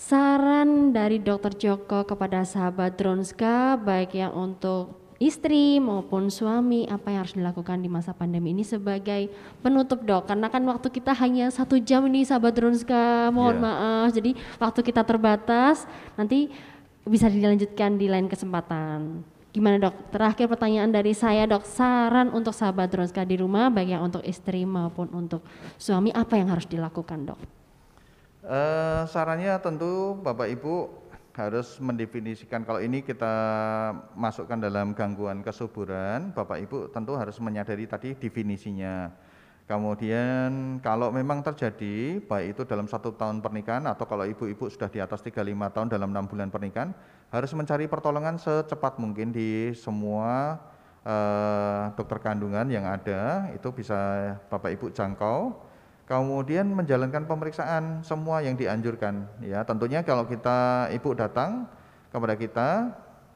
saran dari Dokter Joko kepada sahabat Dronska baik yang untuk istri maupun suami apa yang harus dilakukan di masa pandemi ini sebagai penutup dok? Karena kan waktu kita hanya satu jam ini sahabat Dronska mohon yeah. maaf. Jadi waktu kita terbatas nanti bisa dilanjutkan di lain kesempatan. Gimana dok? Terakhir pertanyaan dari saya dok. Saran untuk sahabat Dronska di rumah baik yang untuk istri maupun untuk suami apa yang harus dilakukan dok? Uh, sarannya tentu Bapak Ibu harus mendefinisikan. Kalau ini kita masukkan dalam gangguan kesuburan, Bapak Ibu tentu harus menyadari tadi definisinya. Kemudian kalau memang terjadi baik itu dalam satu tahun pernikahan atau kalau ibu-ibu sudah di atas 35 tahun dalam enam bulan pernikahan harus mencari pertolongan secepat mungkin di semua uh, dokter kandungan yang ada. Itu bisa Bapak Ibu jangkau kemudian menjalankan pemeriksaan semua yang dianjurkan ya. Tentunya kalau kita ibu datang kepada kita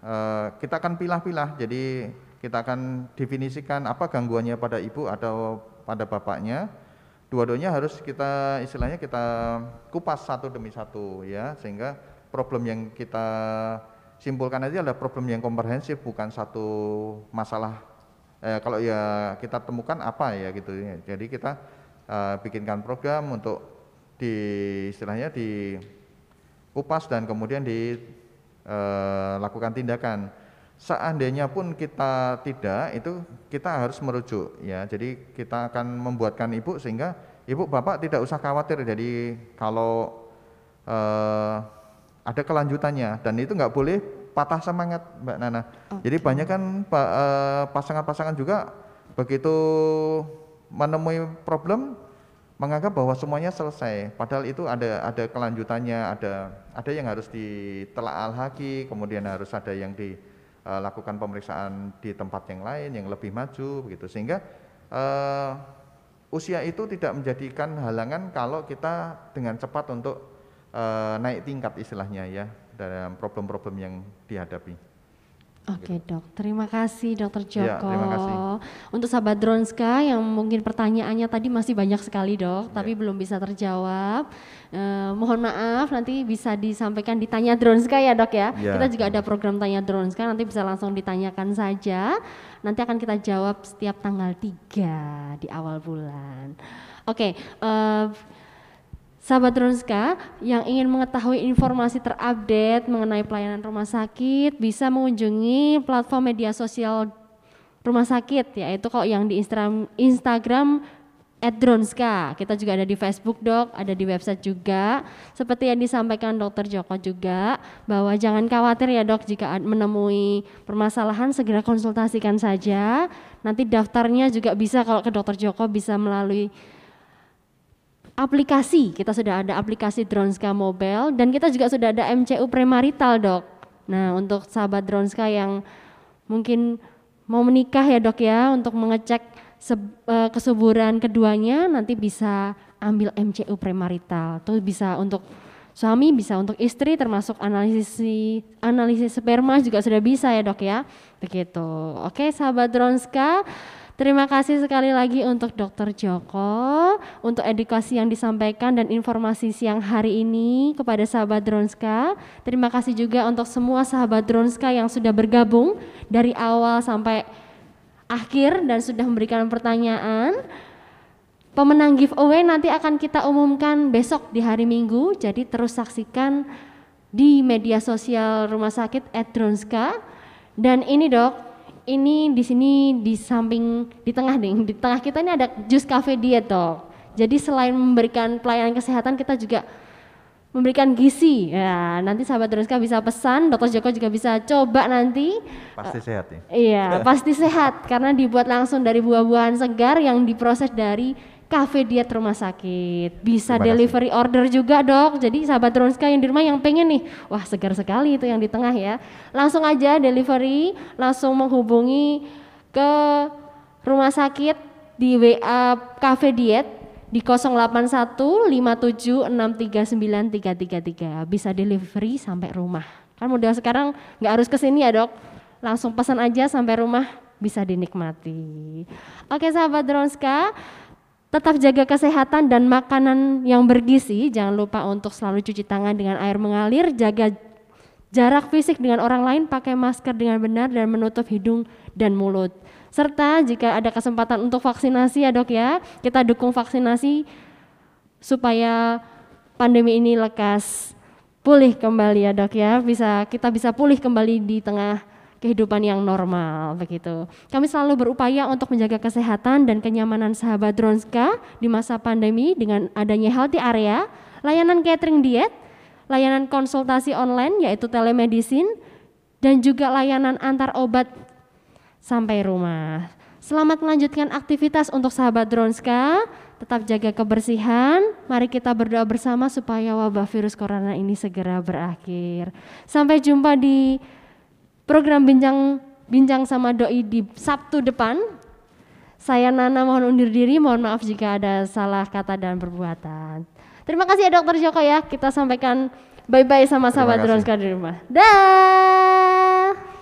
eh, kita akan pilah-pilah. Jadi kita akan definisikan apa gangguannya pada ibu atau pada bapaknya. Dua-duanya harus kita istilahnya kita kupas satu demi satu ya. Sehingga problem yang kita simpulkan aja adalah problem yang komprehensif bukan satu masalah. Eh, kalau ya kita temukan apa ya gitu ya. Jadi kita uh, bikinkan program untuk di istilahnya di kupas dan kemudian dilakukan uh, tindakan. Seandainya pun kita tidak itu kita harus merujuk ya. Jadi kita akan membuatkan ibu sehingga ibu bapak tidak usah khawatir. Jadi kalau uh, ada kelanjutannya dan itu nggak boleh patah semangat Mbak Nana. Okay. Jadi banyak kan eh, pasangan-pasangan juga begitu menemui problem menganggap bahwa semuanya selesai padahal itu ada ada kelanjutannya ada ada yang harus ditelaah lagi kemudian harus ada yang dilakukan pemeriksaan di tempat yang lain yang lebih maju begitu sehingga uh, usia itu tidak menjadikan halangan kalau kita dengan cepat untuk uh, naik tingkat istilahnya ya dalam problem-problem yang dihadapi. Oke gitu. dok, terima kasih dokter Joko. Ya, terima kasih. Untuk sahabat Dronska yang mungkin pertanyaannya tadi masih banyak sekali dok, ya. tapi belum bisa terjawab. Eh, mohon maaf, nanti bisa disampaikan ditanya Dronska ya dok ya. ya. Kita juga ada program tanya Dronska, nanti bisa langsung ditanyakan saja. Nanti akan kita jawab setiap tanggal 3 di awal bulan. Oke, uh, Sahabat Dronska yang ingin mengetahui informasi terupdate mengenai pelayanan rumah sakit bisa mengunjungi platform media sosial rumah sakit yaitu kok yang di Instagram, Instagram @dronska. Kita juga ada di Facebook dok, ada di website juga. Seperti yang disampaikan Dokter Joko juga bahwa jangan khawatir ya dok jika menemui permasalahan segera konsultasikan saja. Nanti daftarnya juga bisa kalau ke Dokter Joko bisa melalui aplikasi. Kita sudah ada aplikasi Dronska Mobile dan kita juga sudah ada MCU Premarital, Dok. Nah, untuk sahabat Dronska yang mungkin mau menikah ya, Dok ya, untuk mengecek uh, kesuburan keduanya nanti bisa ambil MCU Premarital. Tuh bisa untuk suami, bisa untuk istri termasuk analisis analisis sperma juga sudah bisa ya, Dok ya. Begitu. Oke, sahabat Dronska Terima kasih sekali lagi untuk Dokter Joko untuk edukasi yang disampaikan dan informasi siang hari ini kepada sahabat Dronska. Terima kasih juga untuk semua sahabat Dronska yang sudah bergabung dari awal sampai akhir dan sudah memberikan pertanyaan. Pemenang giveaway nanti akan kita umumkan besok di hari Minggu, jadi terus saksikan di media sosial Rumah Sakit Dronska. Dan ini dok, ini di sini di samping di tengah nih di tengah kita ini ada jus cafe diet toh. Jadi selain memberikan pelayanan kesehatan kita juga memberikan gizi. Ya nanti sahabat Dronska bisa pesan dokter Joko juga bisa coba nanti. Pasti sehat ya. Iya pasti sehat. Karena dibuat langsung dari buah-buahan segar yang diproses dari cafe diet rumah sakit. Bisa delivery order juga dok. Jadi sahabat Dronska yang di rumah yang pengen nih, wah segar sekali itu yang di tengah ya. Langsung aja delivery, langsung menghubungi ke rumah sakit di WA cafe diet di 081576393333 bisa delivery sampai rumah. Kan modal sekarang nggak harus ke sini ya dok, langsung pesan aja sampai rumah bisa dinikmati. Oke sahabat Dronska, Tetap jaga kesehatan dan makanan yang bergizi. Jangan lupa untuk selalu cuci tangan dengan air mengalir, jaga jarak fisik dengan orang lain, pakai masker dengan benar dan menutup hidung dan mulut. Serta jika ada kesempatan untuk vaksinasi ya dok ya, kita dukung vaksinasi supaya pandemi ini lekas pulih kembali ya dok ya, bisa kita bisa pulih kembali di tengah kehidupan yang normal begitu. Kami selalu berupaya untuk menjaga kesehatan dan kenyamanan sahabat Dronska di masa pandemi dengan adanya healthy area, layanan catering diet, layanan konsultasi online yaitu telemedicine dan juga layanan antar obat sampai rumah. Selamat melanjutkan aktivitas untuk sahabat Dronska. Tetap jaga kebersihan. Mari kita berdoa bersama supaya wabah virus corona ini segera berakhir. Sampai jumpa di program bincang bincang sama doi di Sabtu depan. Saya Nana mohon undur diri, mohon maaf jika ada salah kata dan perbuatan. Terima kasih ya Dokter Joko ya. Kita sampaikan bye-bye sama sahabat Drone di rumah. Dah.